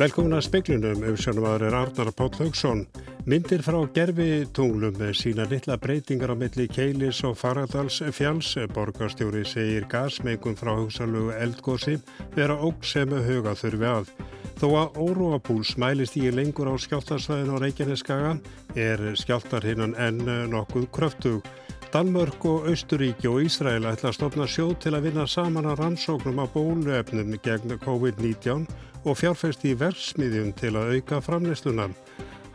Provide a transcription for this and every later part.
Velkomin að speklunum um sjónumadur er Arnar Páll Haugsson. Myndir frá gerfi tunglum sína litla breytingar á milli Keilis og Faradals fjáls. Borgarstjóri segir gasmengun frá hugsalugu eldgósi vera óg sem huga þurfi að. Þó að óróapúls mælist í lengur á skjáltarsvæðin á Reykjaneskaga er skjáltar hinnan enn nokkuð kröftug. Danmörk og Austuríki og Ísrael ætla að stopna sjóð til að vinna saman að rannsóknum á bóluefnum gegn COVID-19 og fjárfæsti í verksmiðjum til að auka framleyslunan.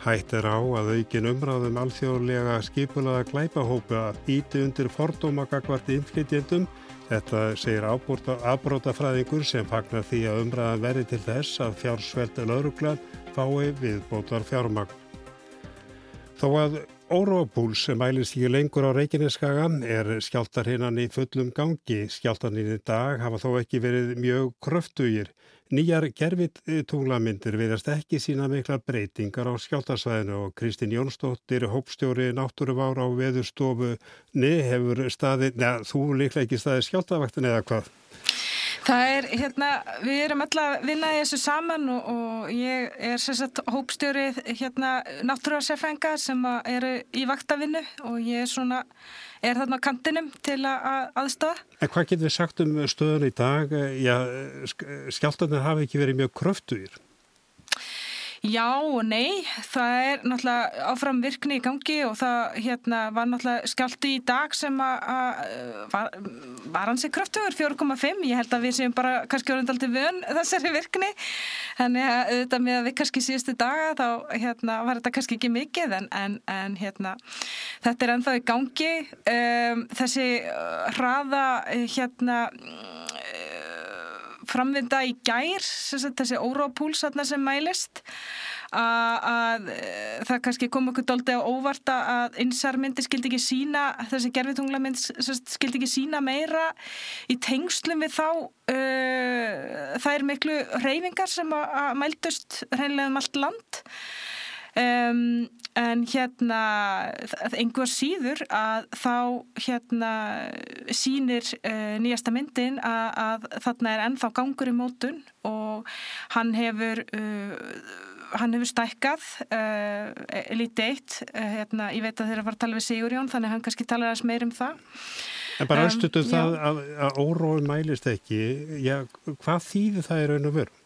Hætt er á að aukin umræðum alþjóðlega skipulaða glæpahópa íti undir fordóma gagvart innflytjendum. Þetta segir afbrótafræðingur sem fagnar því að umræðan veri til þess að fjársveldu laurugla fái viðbótar fjármagn. Þó að Órópúls sem mælist ekki lengur á Reykjaneskaga er skjáltarhinnan í fullum gangi. Skjáltarnin í dag hafa þó ekki verið mjög kröftugir. Nýjar gerfitunglamindir viðast ekki sína miklar breytingar á skjáltarsvæðinu og Kristín Jónsdóttir, hópstjóri náttúruvár á veðurstofu, nefur staði, neða þú líklega ekki staði skjáltavaktin eða hvað? Það er, hérna, við erum alltaf vinnaði þessu saman og, og ég er sérstaklega hópstjóri hérna náttúruvarsefenga sem eru í vaktavinnu og ég er svona, er þarna á kantinum til að aðstofa. En hvað getur við sagt um stöðun í dag? Já, skjáltanir hafi ekki verið mjög kröftuðir. Já og nei, það er náttúrulega áfram virkni í gangi og það hérna, var náttúrulega skjálti í dag sem að var, hansi kröftugur 4,5, ég held að við séum bara kannski orðindaldi vön þessari virkni. Þannig að auðvitað með að við kannski síðustu daga þá hérna, var þetta kannski ekki mikið en, en, en hérna, þetta er ennþá í gangi. Um, þessi hraða hérna framvinda í gær þessi órápúls sem mælist að það kannski kom okkur doldi á óvarta að einsarmyndi skildi ekki sína þessi gerfitunglamynd skildi ekki sína meira í tengslum við þá uh, það er miklu reyfingar sem að mældust reynlega um allt land um, en hérna einhver síður að þá hérna sínir uh, nýjasta myndin að, að þarna er ennþá gangur í mótun og hann hefur uh, hann hefur stækkað uh, lítið eitt hérna, ég veit að þeirra var að tala við Sigurjón þannig að hann kannski talar aðeins meir um það. En bara um, það að, að órói mælist ekki. Já, hvað þýðir það í raun og veru?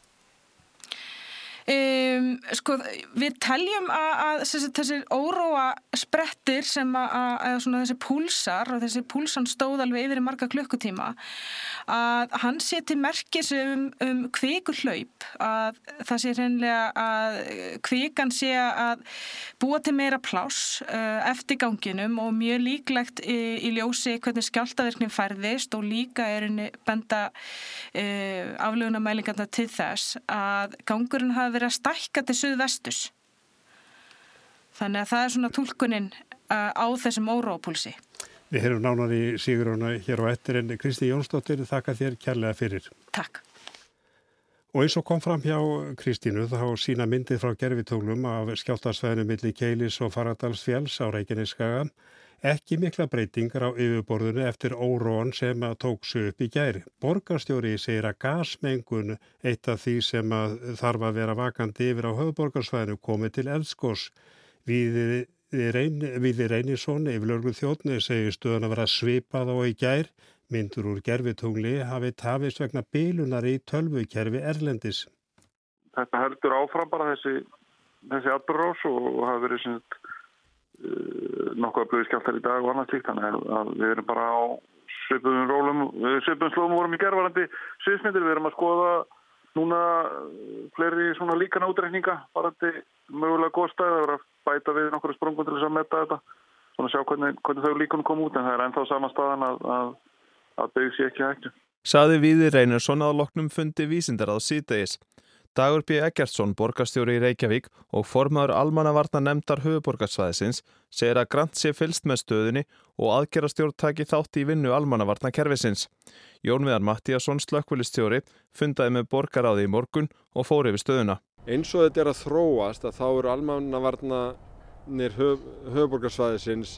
Um, sko, við teljum að, að þessi, þessi óróa sprettir sem að, að þessi púlsar og þessi púlsan stóð alveg yfir í marga klukkutíma að hann seti merkis um, um kvikur hlaup að það sé reynilega að kvikan sé að búa til meira pláss uh, eftir ganginum og mjög líklegt í, í ljósi hvernig skjáltaverknin færðist og líka er henni benda uh, aflöfuna mælingarna til þess að gangurinn hafi verið að stækka til suðvestus. Þannig að það er svona tólkunin uh, á þessum órópúlsi. Við heyrum nánar í Sigurðurna hér á ettir en Kristi Jónsdóttir þakka þér kærlega fyrir. Takk. Og eins og kom fram hjá Kristínu þá sína myndið frá gerfitólum af skjáltarsvæðinu millir Keilis og Faradalsfjells á Reykjaneskaga ekki mikla breytingar á yfirborðinu eftir óróan sem að tóksu upp í gæri. Borgarstjóri segir að gasmengun eitt af því sem að þarf að vera vakandi yfir á höfuborgarsvæðinu komið til eldskos. Við Viði Reynisson, yfirlörgu þjóttni, segir stöðan að vera svipað á í gær. Myndur úr gerfitungli hafi tafist vegna bílunar í tölvukerfi Erlendis. Þetta heldur áfram bara þessi, þessi atbyrrós og hafi verið svona nokkuð að blöði skjáltar í dag og annað slikt. Þannig að við erum bara á svipum rólum, svipum slóðum vorum í gerðvarandi sviðsmyndir. Við erum að skoða núna fleiri svona líkana útreikninga bara til mögulega góðstæði. Það verður að bæta við nokkur sprungum til þess að metta þetta svona sjá hvernig, hvernig þau líkunum kom út en það er ennþá sama staðan að, að, að byggja sér ekki hægt. Saði Víði Reynarsson að loknum fundi vísindar að síðdegis. Dagur B. Eggertsson, borgarstjóri í Reykjavík og formadur almannavarna nefndar höfuborgarsvæðisins segir að grant sé fylst með stöðunni og aðgerastjórn taki þátt í vinnu almannavarna kervisins. Jón Viðar Mattíasson, slökkvölistjóri, fundaði með borgaráði í morgun og fór yfir stöðuna. Eins og þetta er að þróast að þá eru almannavarnir höf, höfuborgarsvæðisins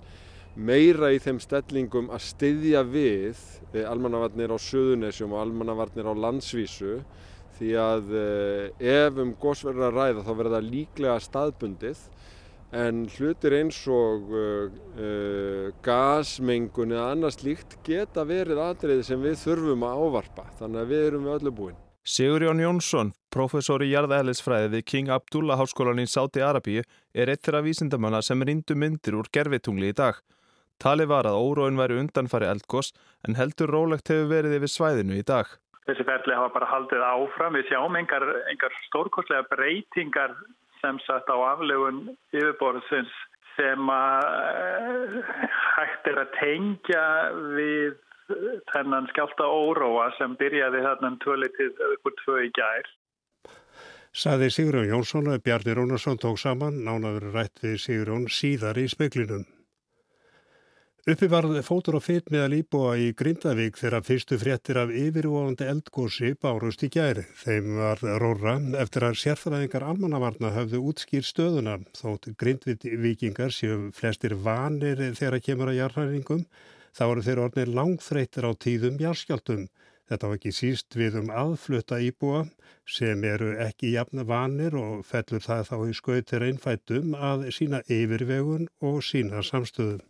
meira í þeim stellingum að styðja við almannavarnir á söðunesjum og almannavarnir á landsvísu því að ef um gósverður að ræða þá verður það líklega staðbundið en hlutir eins og uh, uh, gasmengun eða annars líkt geta verið atriði sem við þurfum að ávarpa þannig að við erum við öllu búin. Sigur Jón Jónsson, professor í jarðæðlisfræði við King Abdullah háskólan í Sáti Arabíu er eitt þeirra vísindamanna sem rindu myndir úr gerfitungli í dag. Tali var að óróin væri undanfari eldgós en heldur rólegt hefur verið yfir svæðinu í dag. Þessi ferli hafa bara haldið áfram. Við sjáum engar, engar stórkostlega breytingar sem satt á aflegun yfirborðsins sem að eh, hægt er að tengja við þennan skjálta óróa sem byrjaði þarna um tvölitið ykkur tvö í gær. Saði Sigurðun Jónsson að Bjarni Rónarsson tók saman, nánaður rætt við Sigurðun síðar í speklinum. Uppi varð fótur og fyrt meðal íbúa í Grindavík þegar fyrstu fréttir af yfirvóðandi eldgósi bárust í gæri. Þeim var róra eftir að sérfræðingar almannavarna hafðu útskýr stöðuna þótt Grindvíkingar séu flestir vanir þegar kemur að jarðhæringum þá eru þeir orðinir langþreytir á tíðum jarðskjaldum. Þetta var ekki síst við um aðflutta íbúa sem eru ekki jafn vanir og fellur það þá í skautir einfættum að sína yfirvegun og sína samstöðum.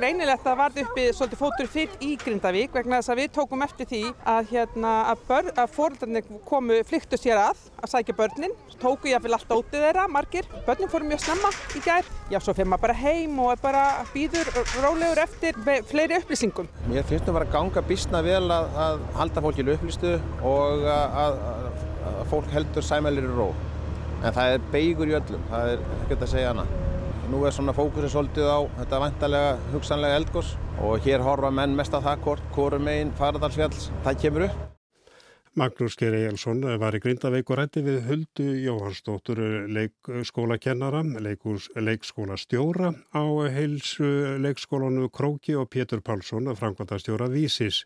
Greinilegt að varð uppi svolítið fótur fyrr í Grindavík vegna þess að við tókum eftir því að, hérna, að, að fóröldarnir komu flyktu sér að að sækja börnin, tóku ég að vilja alltaf útið þeirra, margir. Börnin fórum mjög snemma í gær. Já, svo fyrir maður bara heim og bara býður rólegur eftir fleiri upplýsingum. Mér finnst þú að vera að ganga bísna vel að, að halda fólkinu upplýstu og að fólk heldur sæmælir í ró. En það er beigur í öllum, það er ekkert að segja annað. Nú er svona fókusið svolítið á þetta vantarlega hugsanlega eldgós og hér horfa menn mest að það hvort hvorum meginn faradalsfjalls það kemur upp. Magnús Geir Ejálsson var í Grindaveik og rætti við Huldu Jóhannsdóttur leikskólakennara, leikskóla stjóra á heilsu leikskólanu Króki og Pétur Pálsson, framkvæmtastjóra Vísis.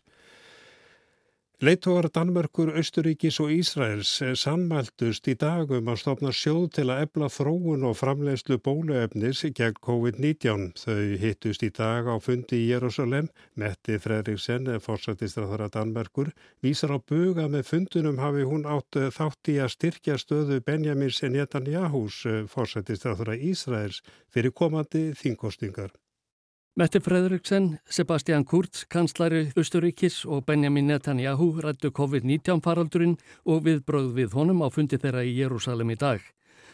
Leittóar Danmörkur, Östuríkis og Ísraels sammæltust í dagum að stopna sjóð til að ebla þróun og framleiðslu bóluefnis gegn COVID-19. Þau hittust í dag á fundi í Jérúsalem. Metti Fredriksen, fórsættistraþara Danmörkur, vísar á buga með fundunum hafi hún átt þátt í að styrkja stöðu Benjamins Netanyahús, fórsættistraþara Ísraels, fyrir komandi þingkostingar. Mette Fredriksen, Sebastian Kurz, kanslari Östuríkis og Benjamin Netanyahu rættu COVID-19 faraldurinn og viðbröð við honum á fundi þeirra í Jérúsalem í dag.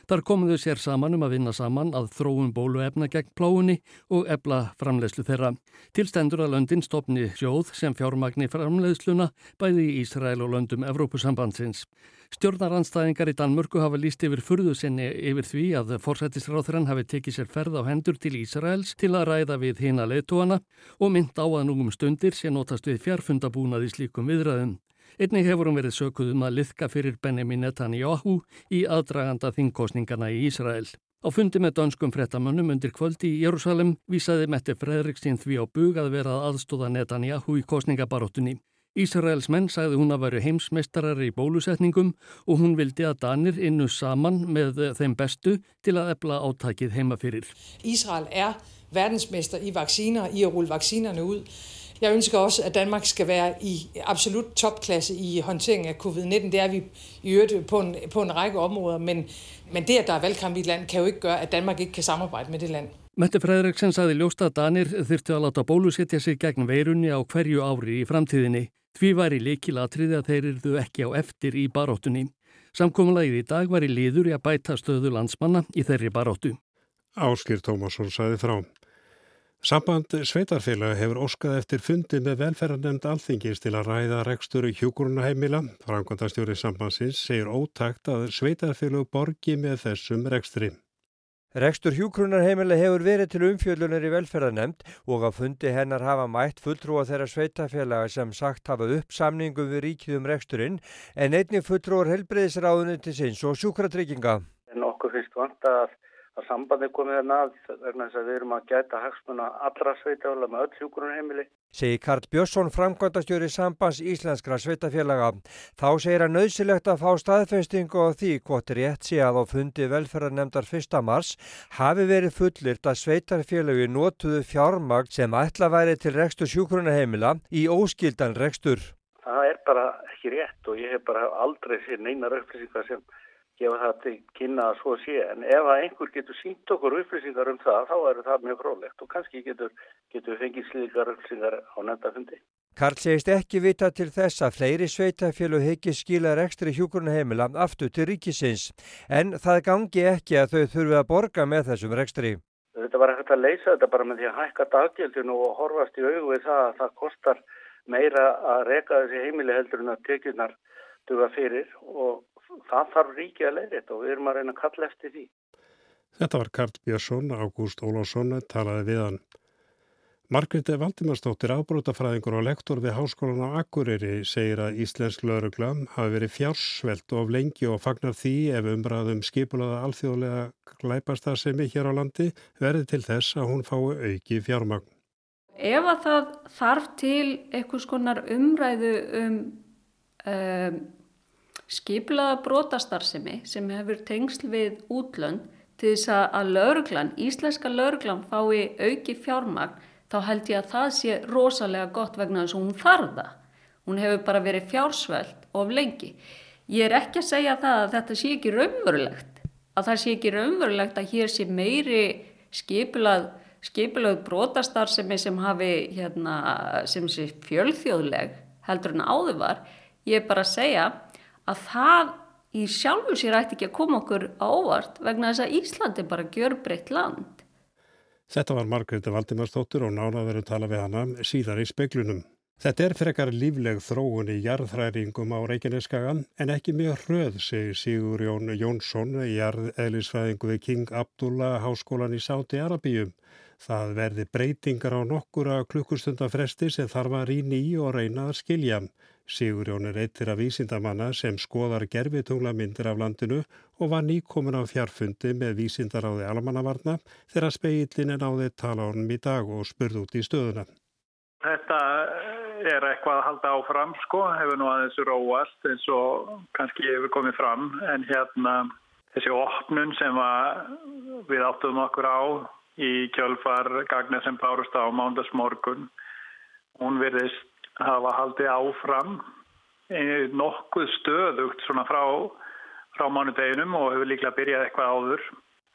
Þar komuðu sér saman um að vinna saman að þróum bóluefna gegn pláunni og ebla framleiðslu þeirra. Tilstendur að löndin stopni sjóð sem fjármagni framleiðsluna bæði í Ísrael og löndum Evrópusambandsins. Stjórnaranstæðingar í Danmörku hafa líst yfir furðu sinni yfir því að forsættisráþurann hafi tekið sér ferð á hendur til Ísraels til að ræða við hina leittóana og mynd á að núgum stundir sé notast við fjárfundabúnað í slíkum viðræðum. Einnig hefur hún verið sökuð um að liðka fyrir Benjamin Netanyahu í aðdraganda þingkostningana í Ísrael. Á fundi með dönskum frettamönnum undir kvöldi í Jérúsalem vísaði Mette Fredriksson því á bug að vera aðstóða Netanyahu í kostningabaróttunni. Ísraels menn sagði hún að veru heimsmeistarar í bólusetningum og hún vildi að Danir innu saman með þeim bestu til að efla áttakið heima fyrir. Ísrael er verdensmester í vacciner, í að rulle vaccinerne ud. Jeg ønsker også, at Danmark skal være i absolut topklasse i håndtering af covid-19. Det er vi i øvrigt på en, på en række områder, men, men det, at der er valgkamp i et land, kan jo ikke gøre, at Danmark ikke kan samarbejde med det land. Mette Frederiksen sagði ljósta að Danir þyrtu að láta bólusetja sig gegn veirunni á hverju ári í framtíðinni. Því var í leikilatriði að þeir eruðu ekki á eftir í baróttunni. Samkominlegið í dag var í liður í að bæta stöðu landsmanna í þeirri baróttu. Áskir Tómasson saði frá. Samband sveitarfélag hefur óskað eftir fundi með velferðarnemnd alþingis til að ræða rekstur hjúkurunaheimila. Frangvandastjóri sambandsins segir ótakt að sveitarfélag borgi með þessum rekstri. Rekstur hjúkrunarheimila hefur verið til umfjöllunar í velferðarnemnd og á fundi hennar hafa mætt fulltrúa þeirra sveitafélaga sem sagt hafa upp samningum við ríkið um reksturinn en einnig fulltrúar helbreyðisráðunni til sinns og sjúkratrygginga. En okkur finnst vant að að sambandi komið þarna að vegna þess að við erum að gæta hagsmuna allra sveitafélag með öll hjúgrunarheimili. Segir Karl Björnsson, framkvæmdastjóri sambands íslenskra sveitafélaga. Þá segir að nöðsilegt að fá staðfestingu á því hvort rétt sé að á fundi velferðarnemdar 1. mars hafi verið fullirt að sveitarfélagi notuðu fjármagn sem ætla væri til rekstur sjúgrunarheimila í óskildan rekstur. Það er bara ekki rétt og ég hef bara aldrei sér neinar upplýsingar sem gefa það til kynna að svo sé en ef að einhver getur sínt okkur upplýsingar um það þá eru það mjög frólægt og kannski getur, getur fengið slíkar upplýsingar á nefndafundi. Karl segist ekki vita til þess að fleiri sveitafélag heiki skila rekstri hjúkurnaheimila aftur til ríkisins en það gangi ekki að þau þurfi að borga með þessum rekstri. Þetta var hægt að leysa þetta bara með því að hækka daggjöldinu og horfast í augu við það að það kostar meira að reka þessi heimili heldur en að tekjunar duga fyrir og það þarf ríkið að leiða þetta og við erum að reyna að kalla eftir því. Þetta var Karl Björnsson, Ágúst Ólásson talaði við hann. Margreti Valdimarsdóttir ábrótafræðingur og lektor við Háskólan á Akureyri segir að Íslensk lauruglam hafi verið fjársvelt of lengi og fagnar því ef umræðum skipulaða alþjóðlega glæpastasemi hér á landi verði til þess að hún fái auki fjármagn. Ef að það þarf til einhvers konar umræðu um, um skipulaða brotastarsemi sem hefur tengsl við útlönd til þess að lauruglan, íslenska lauruglan fái auki fjármagn þá held ég að það sé rosalega gott vegna þess að hún þarða. Hún hefur bara verið fjársveld of lengi. Ég er ekki að segja það að þetta sé ekki raunverulegt, að það sé ekki raunverulegt að hér sé meiri skipulað, skipulað brotastarsemi sem hafi hérna, sem sé fjölþjóðleg heldur en áður var. Ég er bara að segja að það í sjálfu sér ætti ekki að koma okkur á óvart vegna þess að Íslandi bara gjör breytt land. Þetta var Margreði Valdimarsdóttur og nána verið að tala við hana síðar í speklunum. Þetta er frekar lífleg þróun í jarðhræringum á Reykjaneskagan en ekki mjög hröð, segir Sigur Jón Jónsson, jarðeðlisfæðingu við King Abdullah háskólan í Sáti Arabíum. Það verði breytingar á nokkura klukkustundafresti sem þarf að rýna í og reyna að skilja. Sigurjón er eittir af vísindamanna sem skoðar gerfitungla myndir af landinu og var nýkomin á fjarfundi með vísindaráði almannavarna þegar speillin er náðið tala honum í dag og spurð út í stöðuna. Þetta er eitthvað að halda áfram sko, hefur nú aðeins róast eins og kannski hefur komið fram en hérna þessi opnun sem við áttum okkur á í kjölfar gagna sem bárust á mándagsmorgun. Hún verðist hafa haldið áfram nokkuð stöðugt svona frá, frá mánudeginum og hefur líklega byrjað eitthvað áður.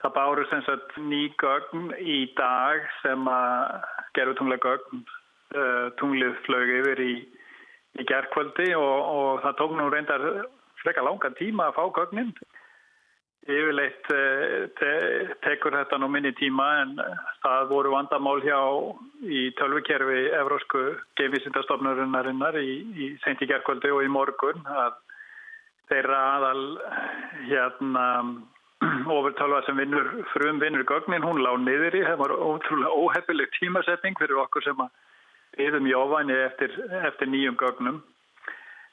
Það bárust eins og ný gögn í dag sem að gerur tunglega gögn. Uh, tunglið flög yfir í, í gerðkvöldi og, og það tók nú reyndar freka langan tíma að fá gögnin. Yfirleitt eh, te tekur þetta nú minni tíma en það voru vandamál hjá í tölvikerfi Evrósku geimvísindastofnurinnarinnar í, í senti gerðkvöldi og í morgun að þeirra aðal hérna ofurtölva sem vinnur frum vinnur gögnin, hún lág niður í, það var ótrúlega óheffileg tímasetning fyrir okkur sem að viðum í ofæni eftir, eftir nýjum gögnum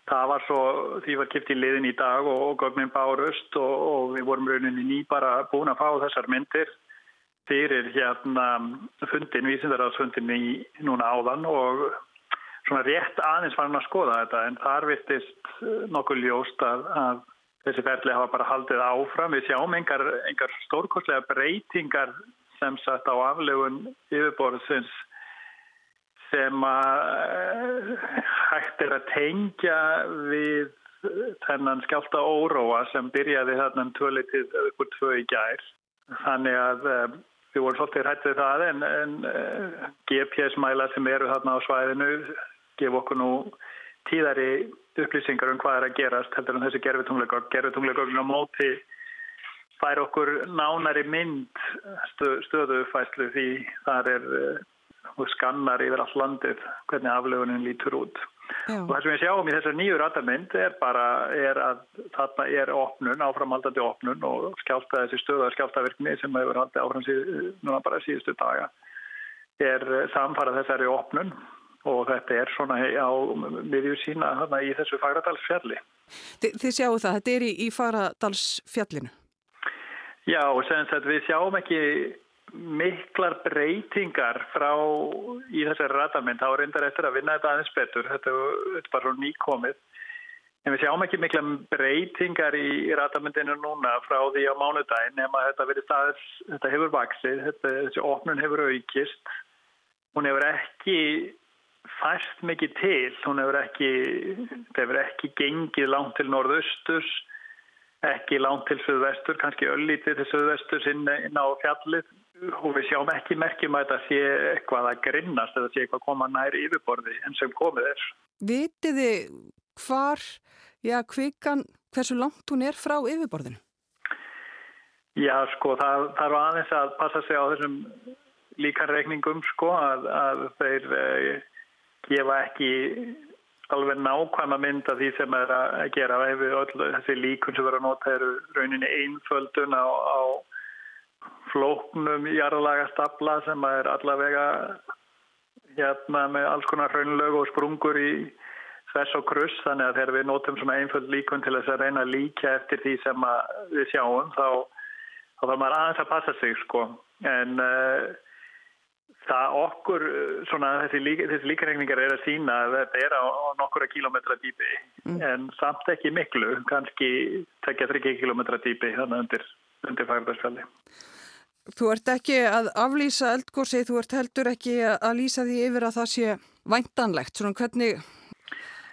Það var svo, því var kipt í liðin í dag og, og gögnin bárust og, og við vorum rauninni ný bara búin að fá þessar myndir fyrir hérna fundin, vísindarraðsfundin í núna áðan og svona rétt aðeins var hann að skoða þetta en þar vistist nokkuð ljóst að, að þessi ferli hafa bara haldið áfram. Við sjáum engar, engar stórkostlega breytingar sem sagt á aflegun yfirborðsins sem að hægt er að tengja við þennan skjálta óróa sem byrjaði þarna um tvölitið upp úr tvö í gær. Þannig að um, við vorum svolítið hættið það en, en eh, GPS-mæla sem eru þarna á svæðinu gef okkur nú tíðari upplýsingar um hvað er að gerast heldur en þessi gerfitunglegögn. Gerfitunglegögn á móti fær okkur nánari mynd stöðufæslu því þar er og skannar yfir all landið hvernig aflöfunin lítur út. Já. Og það sem við sjáum í þessar nýju ratamynd er bara er að þarna er opnun, áframhaldandi opnun og skjálta þessi stöðar skjáltavirkni sem hefur haldið áfram síð, núna bara síðustu daga er samfarað þessari opnun og þetta er svona á miðjú sína þarna í þessu Fagradalsfjalli. Þi, þið sjáu það, þetta er í, í Fagradalsfjallinu? Já, og við sjáum ekki miklar breytingar frá í þessari ratamind, þá reyndar eftir að vinna þetta aðeins betur, þetta er bara svo nýkomið. En við sjáum ekki mikla breytingar í ratamindinu núna frá því á mánudagin nema þetta staðis, þetta hefur vaksið þetta, þessi opnun hefur aukist. Hún hefur ekki fæst mikið til. Hún hefur ekki, hefur ekki gengið langt til norðausturs, ekki langt til söðvestur, kannski öllítið til söðvesturs inn, inn á fjallið og við sjáum ekki merkjum að þetta sé eitthvað að grinnast eða sé eitthvað að koma nær yfirborði en sem komið er. Vitiði hvar, já, kvikan, hversu langt hún er frá yfirborðinu? Já, sko, það þarf aðeins að passa sig á þessum líkanreikningum, sko, að, að þeir eh, gefa ekki alveg nákvæma mynd af því sem er að gera ef við öll þessi líkun sem verður að nota eru rauninni einföldun á, á flóknum jarðlaga stapla sem er allavega hérna með alls konar hraunlög og sprungur í þess og kruss. Þannig að þegar við notum svona einföld líkun til þess að reyna að líka eftir því sem við sjáum þá, þá þarf maður aðeins að passa sig sko. En uh, það okkur svona þessi, líka, þessi líkaregningar er að sína að þetta er á, á nokkura kílometra dýpi. Mm. en samt ekki miklu kannski tekja 3 kílometra dýpi þannig undir, undir fagdagsfjalli Þú ert ekki að aflýsa eldgósi, þú ert heldur ekki að lýsa því yfir að það sé væntanlegt, svona hvernig,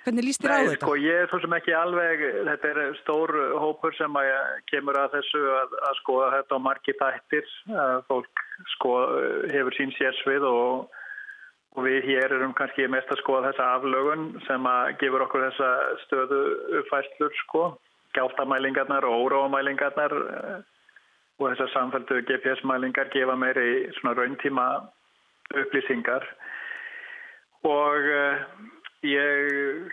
hvernig líst þér á þetta? Nei, sko, ég er sem ekki alveg, þetta er stór hópur sem að kemur að þessu að, að skoða þetta á margi þættir, fólk sko, hefur sín sérsvið og, og við hér erum kannski mest að skoða þessa aflögun sem að gefur okkur þessa stöðu uppfæslur, sko, gáltamælingarnar og óróamælingarnar og þessar samfældu GPS-mælingar gefa meiri rauntíma upplýsingar. Og uh, ég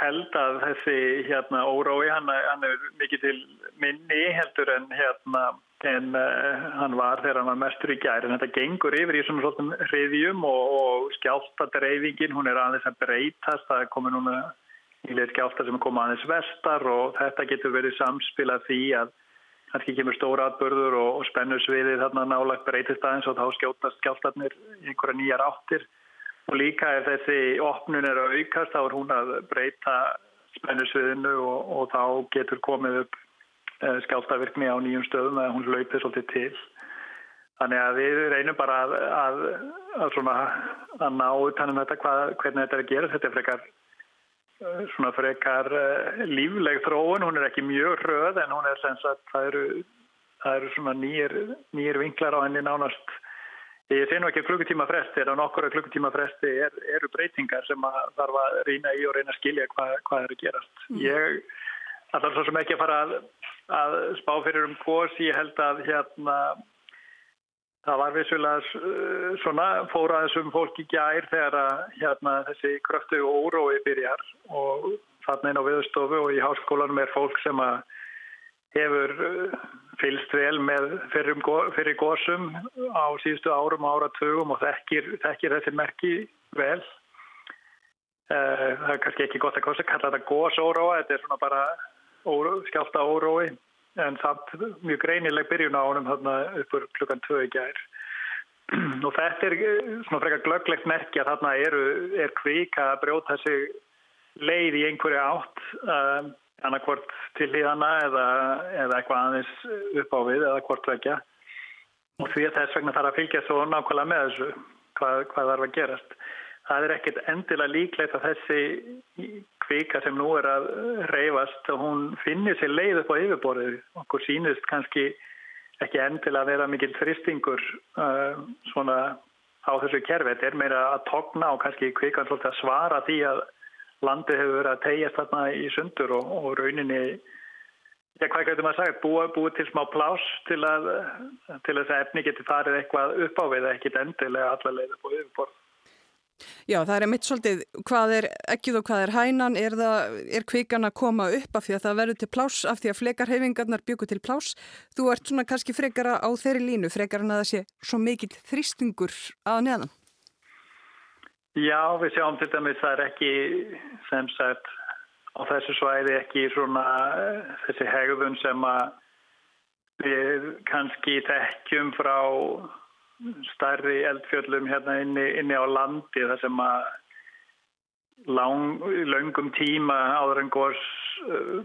held að þessi hérna órói hann, hann er mikið til minni heldur en hérna en uh, hann var þegar hann var mestur í gæri en þetta gengur yfir í svona svona hriðjum og, og skjáltadreifingin hún er aðeins að breytast. Það er komið núna í leið skjálta sem er komið aðeins vestar og þetta getur verið samspilað því að kannski kemur stóra atbörður og, og spennusviðið þarna nálagt breytist aðeins og þá skjótast skjáltarnir einhverja nýjar áttir og líka ef þessi opnun er að aukast þá er hún að breyta spennusviðinu og, og þá getur komið upp eh, skjáltarvirkni á nýjum stöðum eða hún laupir svolítið til. Þannig að við reynum bara að, að, að, að ná utanum þetta hvað, hvernig þetta er að gera. Þetta er frekar svona frekar eh, lífleg þróun, hún er ekki mjög röð en hún er sem sagt, það eru, það eru svona nýjir, nýjir vinklar á henni nánast. Ég sé nú ekki klukkutíma fresti en á nokkura klukkutíma fresti er, eru breytingar sem að þarf að rýna í og reyna að skilja hvað, hvað er að gerast. Mm. ég allar svo sem ekki að fara að, að spá fyrir um hvors ég held að hérna Það var vissulega uh, svona fóraðis um fólki gær þegar að, hérna, þessi kröftu og órói byrjar og þarna inn á viðstofu og í háskólanum er fólk sem hefur uh, fylst vel með fyrir, fyrir gósum á síðustu árum og áratugum og þekkir, þekkir þessi merki vel. Uh, það er kannski ekki gott að kalla þetta gósóróa, þetta er svona bara óró, skjálta órói en samt mjög greinileg byrjun á honum þarna uppur klukkan tvö í gær. Og þetta er eh, svona frekar glögglegt merkja þarna eru, er kvika að brjóta sig leið í einhverju átt um, annarkvort til híðana eða, eða eitthvað aðeins upp á við eða hvort vekja og því að þess vegna þarf að fylgja svo nákvæmlega með þessu hvað, hvað þarf að gerast það er ekkit endilega líklegt að þessi kvika sem nú er að reyfast og hún finnir sér leið upp á yfirborðið. Okkur sínist kannski ekki endilega að vera mikil þristingur uh, svona á þessu kerfi. Þetta er meira að togna og kannski kvikan svolítið að svara því að landið hefur verið að tegjast þarna í sundur og, og rauninni Já, hvað getur maður sagt? Búa, búa til smá plás til að, til að efni getur farið eitthvað upp á við, ekkit endilega allavega upp á yfirborð. Já, það er mitt svolítið, hvað er ekkið og hvað er hænan, er, það, er kvikan að koma upp af því að það verður til plás, af því að flekarhefingarnar byggur til plás. Þú ert svona kannski frekara á þeirri línu, frekara en að það sé svo mikill þrýstingur að neðan. Já, við sjáum til dæmis það er ekki sem sagt á þessu svæði ekki svona þessi hegðun sem að við kannski tekjum frá starri eldfjöllum hérna inni, inni á landi þar sem að lang, langum tíma áður en góðs uh,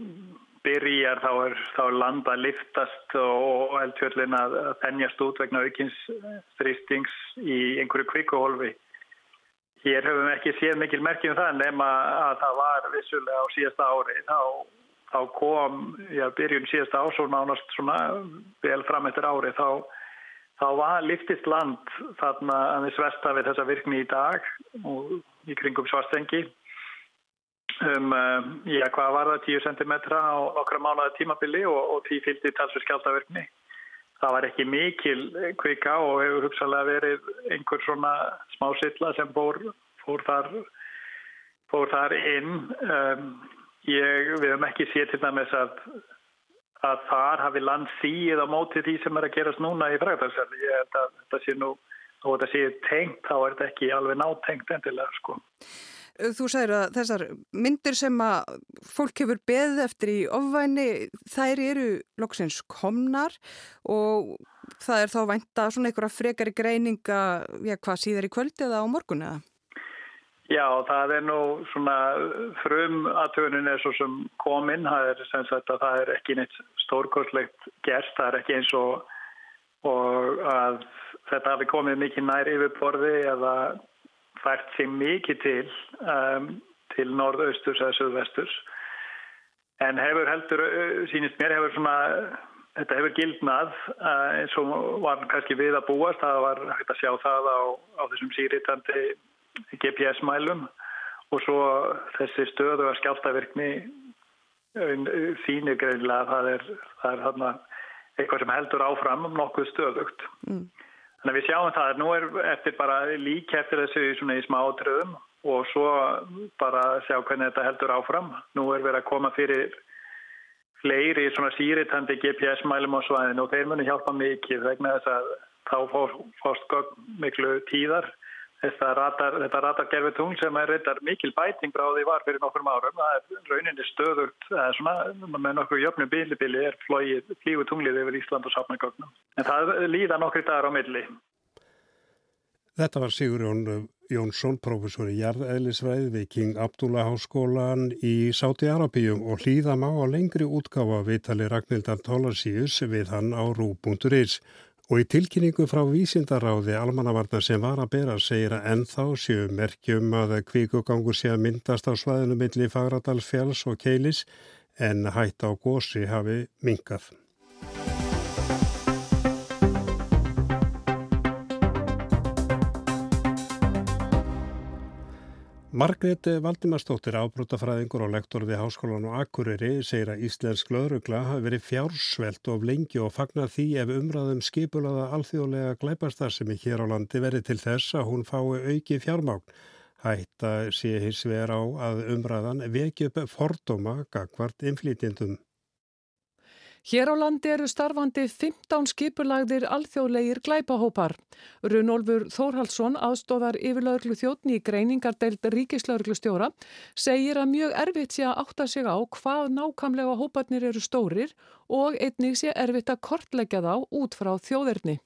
byrjar þá er, er land að liftast og eldfjöllin að þennjast út vegna aukins þrýstings í einhverju kvikkuhólfi. hér höfum við ekki séð mikil merkjum það nema að það var vissulega á síðasta ári þá, þá kom, já, byrjun síðasta ás og nánast svona vel fram eftir ári þá, þá var liftist land þarna að við svesta við þessa virkni í dag og í kringum svarstengi um, já, hvað var það, 10 cm á okkra mánuða tímabili og, og því fylgdi talsvið skjáltaverkni það var ekki mikil kvika og hefur hugsalega verið einhver svona smá silla sem fór, fór, þar, fór þar inn. Um, ég, við hefum ekki séð til dæmis að, að þar hafi land síð á móti því sem er að gerast núna í fræðarsæli. Ég held að þetta sé nú, þó að þetta sé tengt, þá er þetta ekki alveg nátengt endilega sko. Þú sagir að þessar myndir sem að fólk hefur beðið eftir í ofvæni, þær eru loksins komnar og það er þá vænta svona einhverja frekari greininga, já hvað síðar í kvöld eða á morgun eða? Já, það er nú svona frum aðtöfunin er svo sem kominn, það er sem sagt að það er ekki neitt stórkostlegt gert, það er ekki eins og, og að þetta hafi komið mikið nær yfirborði eða fært sig mikið til um, til norðausturs eða söðvesturs en hefur heldur, uh, sínist mér hefur svona, þetta hefur gildnað uh, eins og var kannski við að búast, það var hægt að sjá það á, á þessum síritandi GPS-mælum og svo þessi stöðu að skjáltavirkni þínir greinlega það er, það er þarna eitthvað sem heldur áfram um nokkuð stöðugt mm. Þannig að við sjáum það að nú er eftir bara líka eftir þessu svona í smátröðum og svo bara sjá hvernig þetta heldur áfram. Nú er verið að koma fyrir fleiri svona síritandi GPS-mælum á svæðinu og þeir munu hjálpa mikið vegna þess að þá fórst miklu tíðar Þetta ratar, ratar gerfitungl sem er reyndar mikil bæting frá því var fyrir nokkrum árum. Það er rauninni stöðugt, svona, með nokkur jöfnum bílibili er flígu tunglið yfir Ísland og Sápnagögnum. En það líða nokkri dagar á milli. Þetta var Sigur Jón Jónsson, professor í jarðeðlisfræð við King Abdullah háskólan í Sáti Arabíum og hlýða má á lengri útgáfa viðtali Ragnhildar Tólarsíus við hann á rú.is. Og í tilkynningu frá vísindaráði almannavarnar sem var að bera segir að ennþá séu merkjum að kvíkugangur sé að myndast á svæðinu milli Fagradalsfjáls og Keilis en hætt á gósi hafi minkað. Margrét Valdimarsdóttir, ábrótafræðingur og lektor við Háskólan og Akureyri, segir að Íslensk löðrugla hafi verið fjársvelt of lengi og fagnar því ef umræðum skipulaða alþjóðlega glæparstarfsemi hér á landi verið til þess að hún fái auki fjármágn. Hætta sé hins vegar á að umræðan veki upp fordóma gagvart inflýtjendum. Hér á landi eru starfandi 15 skipulagðir alþjóðlegir glæpahópar. Runolfur Þórhalsson, aðstóðar yfirlauglu þjóttni í greiningardeild ríkislauglustjóra, segir að mjög erfitt sé að átta sig á hvað nákamlega hóparnir eru stórir og einnig sé erfitt að kortleggja þá út frá þjóðirni.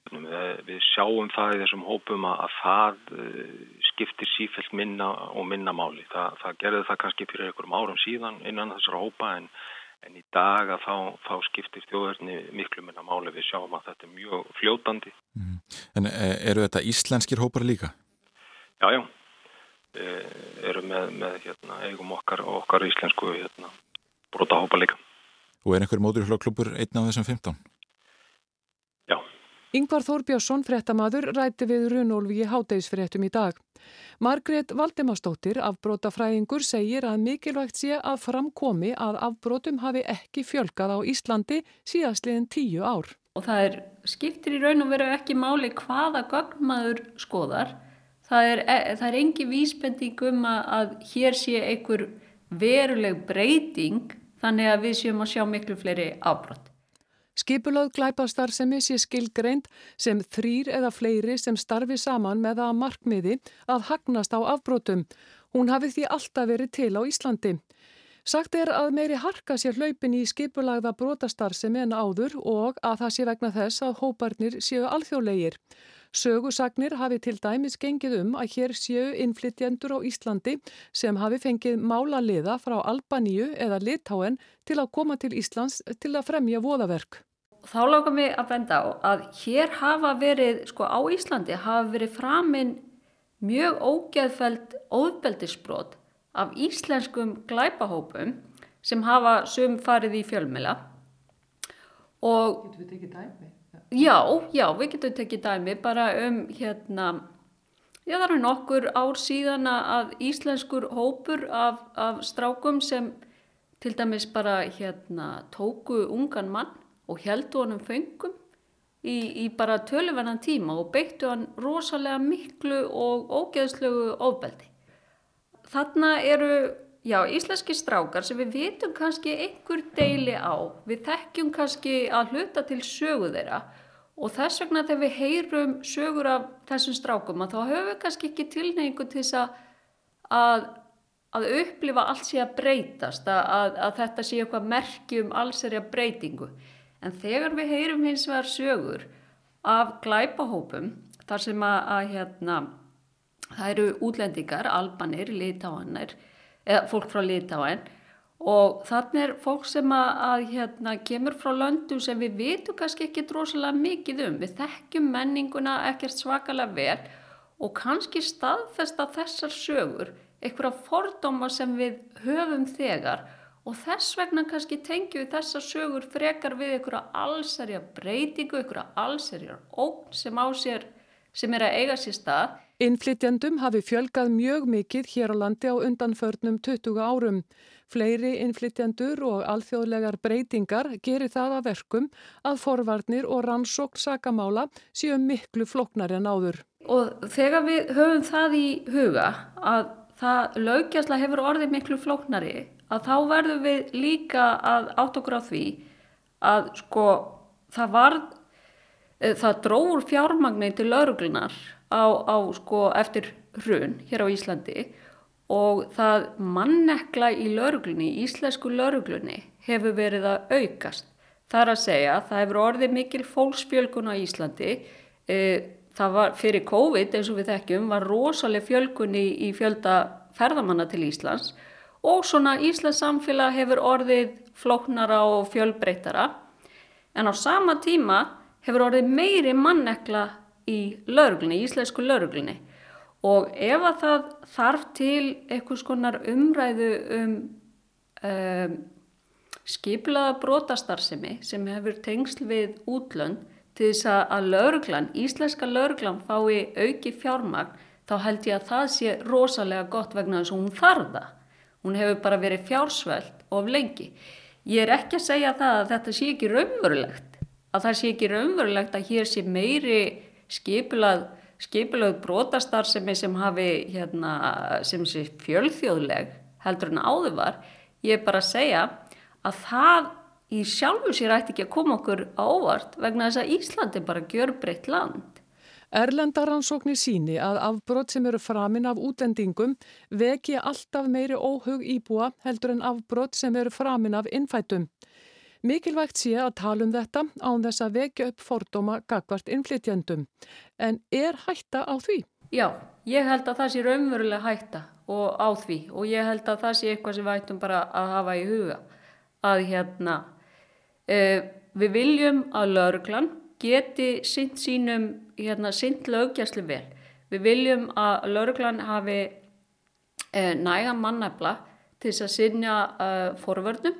Við sjáum það í þessum hópum að það eh, skiptir sífælt minna og minna máli. Það, það gerði það kannski fyrir einhverjum árum síðan innan þessara hópa en En í dag að þá, þá skiptir þjóðverðni miklu minna máli við sjáum að þetta er mjög fljótandi. Mm. En e, eru þetta íslenskir hópar líka? Já, já. E, eru með, með hérna, eigum okkar og okkar íslensku hérna, brota hópar líka. Og er einhver mótur hlugklubur einn af þessum 15? Yngvar Þórbjörnsson, fréttamaður, rætti við Runolfi í hátegisfréttum í dag. Margrét Valdimarsdóttir, afbrótafræðingur, segir að mikilvægt sé að framkomi að afbrótum hafi ekki fjölgað á Íslandi síðastliðin tíu ár. Og það er skiptir í raun og veru ekki máli hvaða gagnmaður skoðar. Það er, e, það er engi vísbending um að hér sé einhver veruleg breyting þannig að við séum að sjá miklu fleiri afbrótt. Skipulöð glæpastarfsemi sé skilgreind sem þrýr eða fleiri sem starfi saman með að markmiði að hagnast á afbrotum. Hún hafi því alltaf verið til á Íslandi. Sagt er að meiri harka sér hlaupin í skipulagða brotastarfsemi en áður og að það sé vegna þess að hóparnir séu alþjóðlegir. Sögusagnir hafi til dæmis gengið um að hér séu innflytjendur á Íslandi sem hafi fengið mála liða frá Albaníu eða Litáen til að koma til Íslands til að fremja voðaverk þá lágum við að benda á að hér hafa verið, sko á Íslandi, hafa verið framinn mjög ógeðfæld óðbeldisbrot af íslenskum glæpahópum sem hafa sum farið í fjölmila og Getur við tekið dæmi? já, já, við getum tekið dæmi bara um hérna já, það eru nokkur ár síðan að íslenskur hópur af, af strákum sem til dæmis bara hérna tóku ungan mann og heldu honum föngum í, í bara töluverðan tíma og beittu hann rosalega miklu og ógeðslegu ofbeldi. Þarna eru, já, íslenski strákar sem við vitum kannski einhver deili á, við þekkjum kannski að hluta til sögu þeirra og þess vegna þegar við heyrum sögur af þessum strákum að þá höfum við kannski ekki tilneyingu til þess að, að, að upplifa allt sé að breytast, að, að þetta sé eitthvað merkjum alls er að breytingu. En þegar við heyrum hins vegar sögur af glæpahópum, þar sem að, að hérna, það eru útlendingar, albanir, litáanir, eða fólk frá litáin og þannig er fólk sem að, að hérna, kemur frá löndum sem við vitum kannski ekki drosalega mikið um. Við þekkjum menninguna ekkert svakalega vel og kannski staðfesta þessar sögur, einhverja fordóma sem við höfum þegar og þess vegna kannski tengjum við þessar sögur frekar við einhverja allsærja breytingu, einhverja allsærja ógn sem á sér, sem er að eiga sér stað. Innflytjandum hafi fjölgað mjög mikið hér á landi á undanförnum 20 árum. Fleiri innflytjandur og alþjóðlegar breytingar gerir það að verkum að forvarnir og rannsókn sakamála séu miklu floknar en áður. Og þegar við höfum það í huga að það lögjastlega hefur orðið miklu flóknari að þá verðum við líka að átt okkur á því að sko það var það dróður fjármagnir til lauruglunar á, á sko eftir hrun hér á Íslandi og það mannekla í lauruglunni, íslensku lauruglunni hefur verið að aukast. Það er að segja, það hefur orðið mikil fólksfjölgun á Íslandi það var fyrir COVID eins og við þekkjum var rosalega fjölgun í, í fjölda ferðamanna til Íslands og svona Íslands samfélag hefur orðið flóknara og fjölbreytara en á sama tíma hefur orðið meiri mannekla í lauruglunni, íslensku lauruglunni og ef að það þarf til einhvers konar umræðu um, um skiplaða brotastarsemi sem hefur tengsl við útlönd til þess að lauruglan, íslenska lauruglan fái auki fjármagn þá held ég að það sé rosalega gott vegna þess að hún þarða. Hún hefur bara verið fjársveld of lengi. Ég er ekki að segja það að þetta sé ekki raunverulegt, að það sé ekki raunverulegt að hér sé meiri skipilað, skipilað brotastarsemi sem hafi hérna, sem sé fjölþjóðleg heldur en áður var. Ég er bara að segja að það í sjálfu sér ætti ekki að koma okkur á óvart vegna þess að Íslandi bara gjör breytt land. Erlendaransóknir síni að afbrot sem eru framin af útlendingum veki alltaf meiri óhug íbúa heldur en afbrot sem eru framin af innfætum. Mikilvægt sé að tala um þetta án þess að vekja upp fordóma gagvart innflytjendum. En er hætta á því? Já, ég held að það sé raunverulega hætta og á því og ég held að það sé eitthvað sem við ættum bara að hafa í huga. Að hérna, uh, við viljum að lauruglan geti sint sínum, hérna, sint lögjæslu vel. Við viljum að lauruglan hafi eh, næga mannæfla til þess að sinna uh, forvörnum,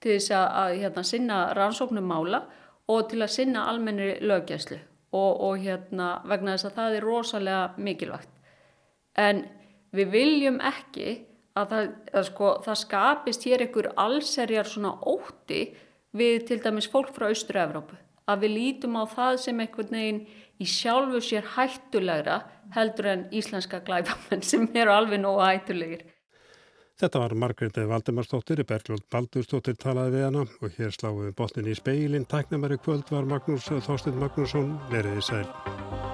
til þess að hérna, sinna rannsóknum mála og til að sinna almennri lögjæslu og, og hérna, vegna þess að það er rosalega mikilvægt. En við viljum ekki að það, að sko, það skapist hér einhver allserjar svona ótti við til dæmis fólk frá Austur-Evrópu að við lítum á það sem einhvern veginn í sjálfu sér hættulegra heldur en íslenska glæfamenn sem eru alveg nógu hættulegir. Þetta var Margrethe Valdemarsdóttir, Berglund Baldursdóttir talaði við hana og hér sláum við botnin í speilin. Tæknamæri kvöld var Magnús Þorstein Magnússon, veriði sæl.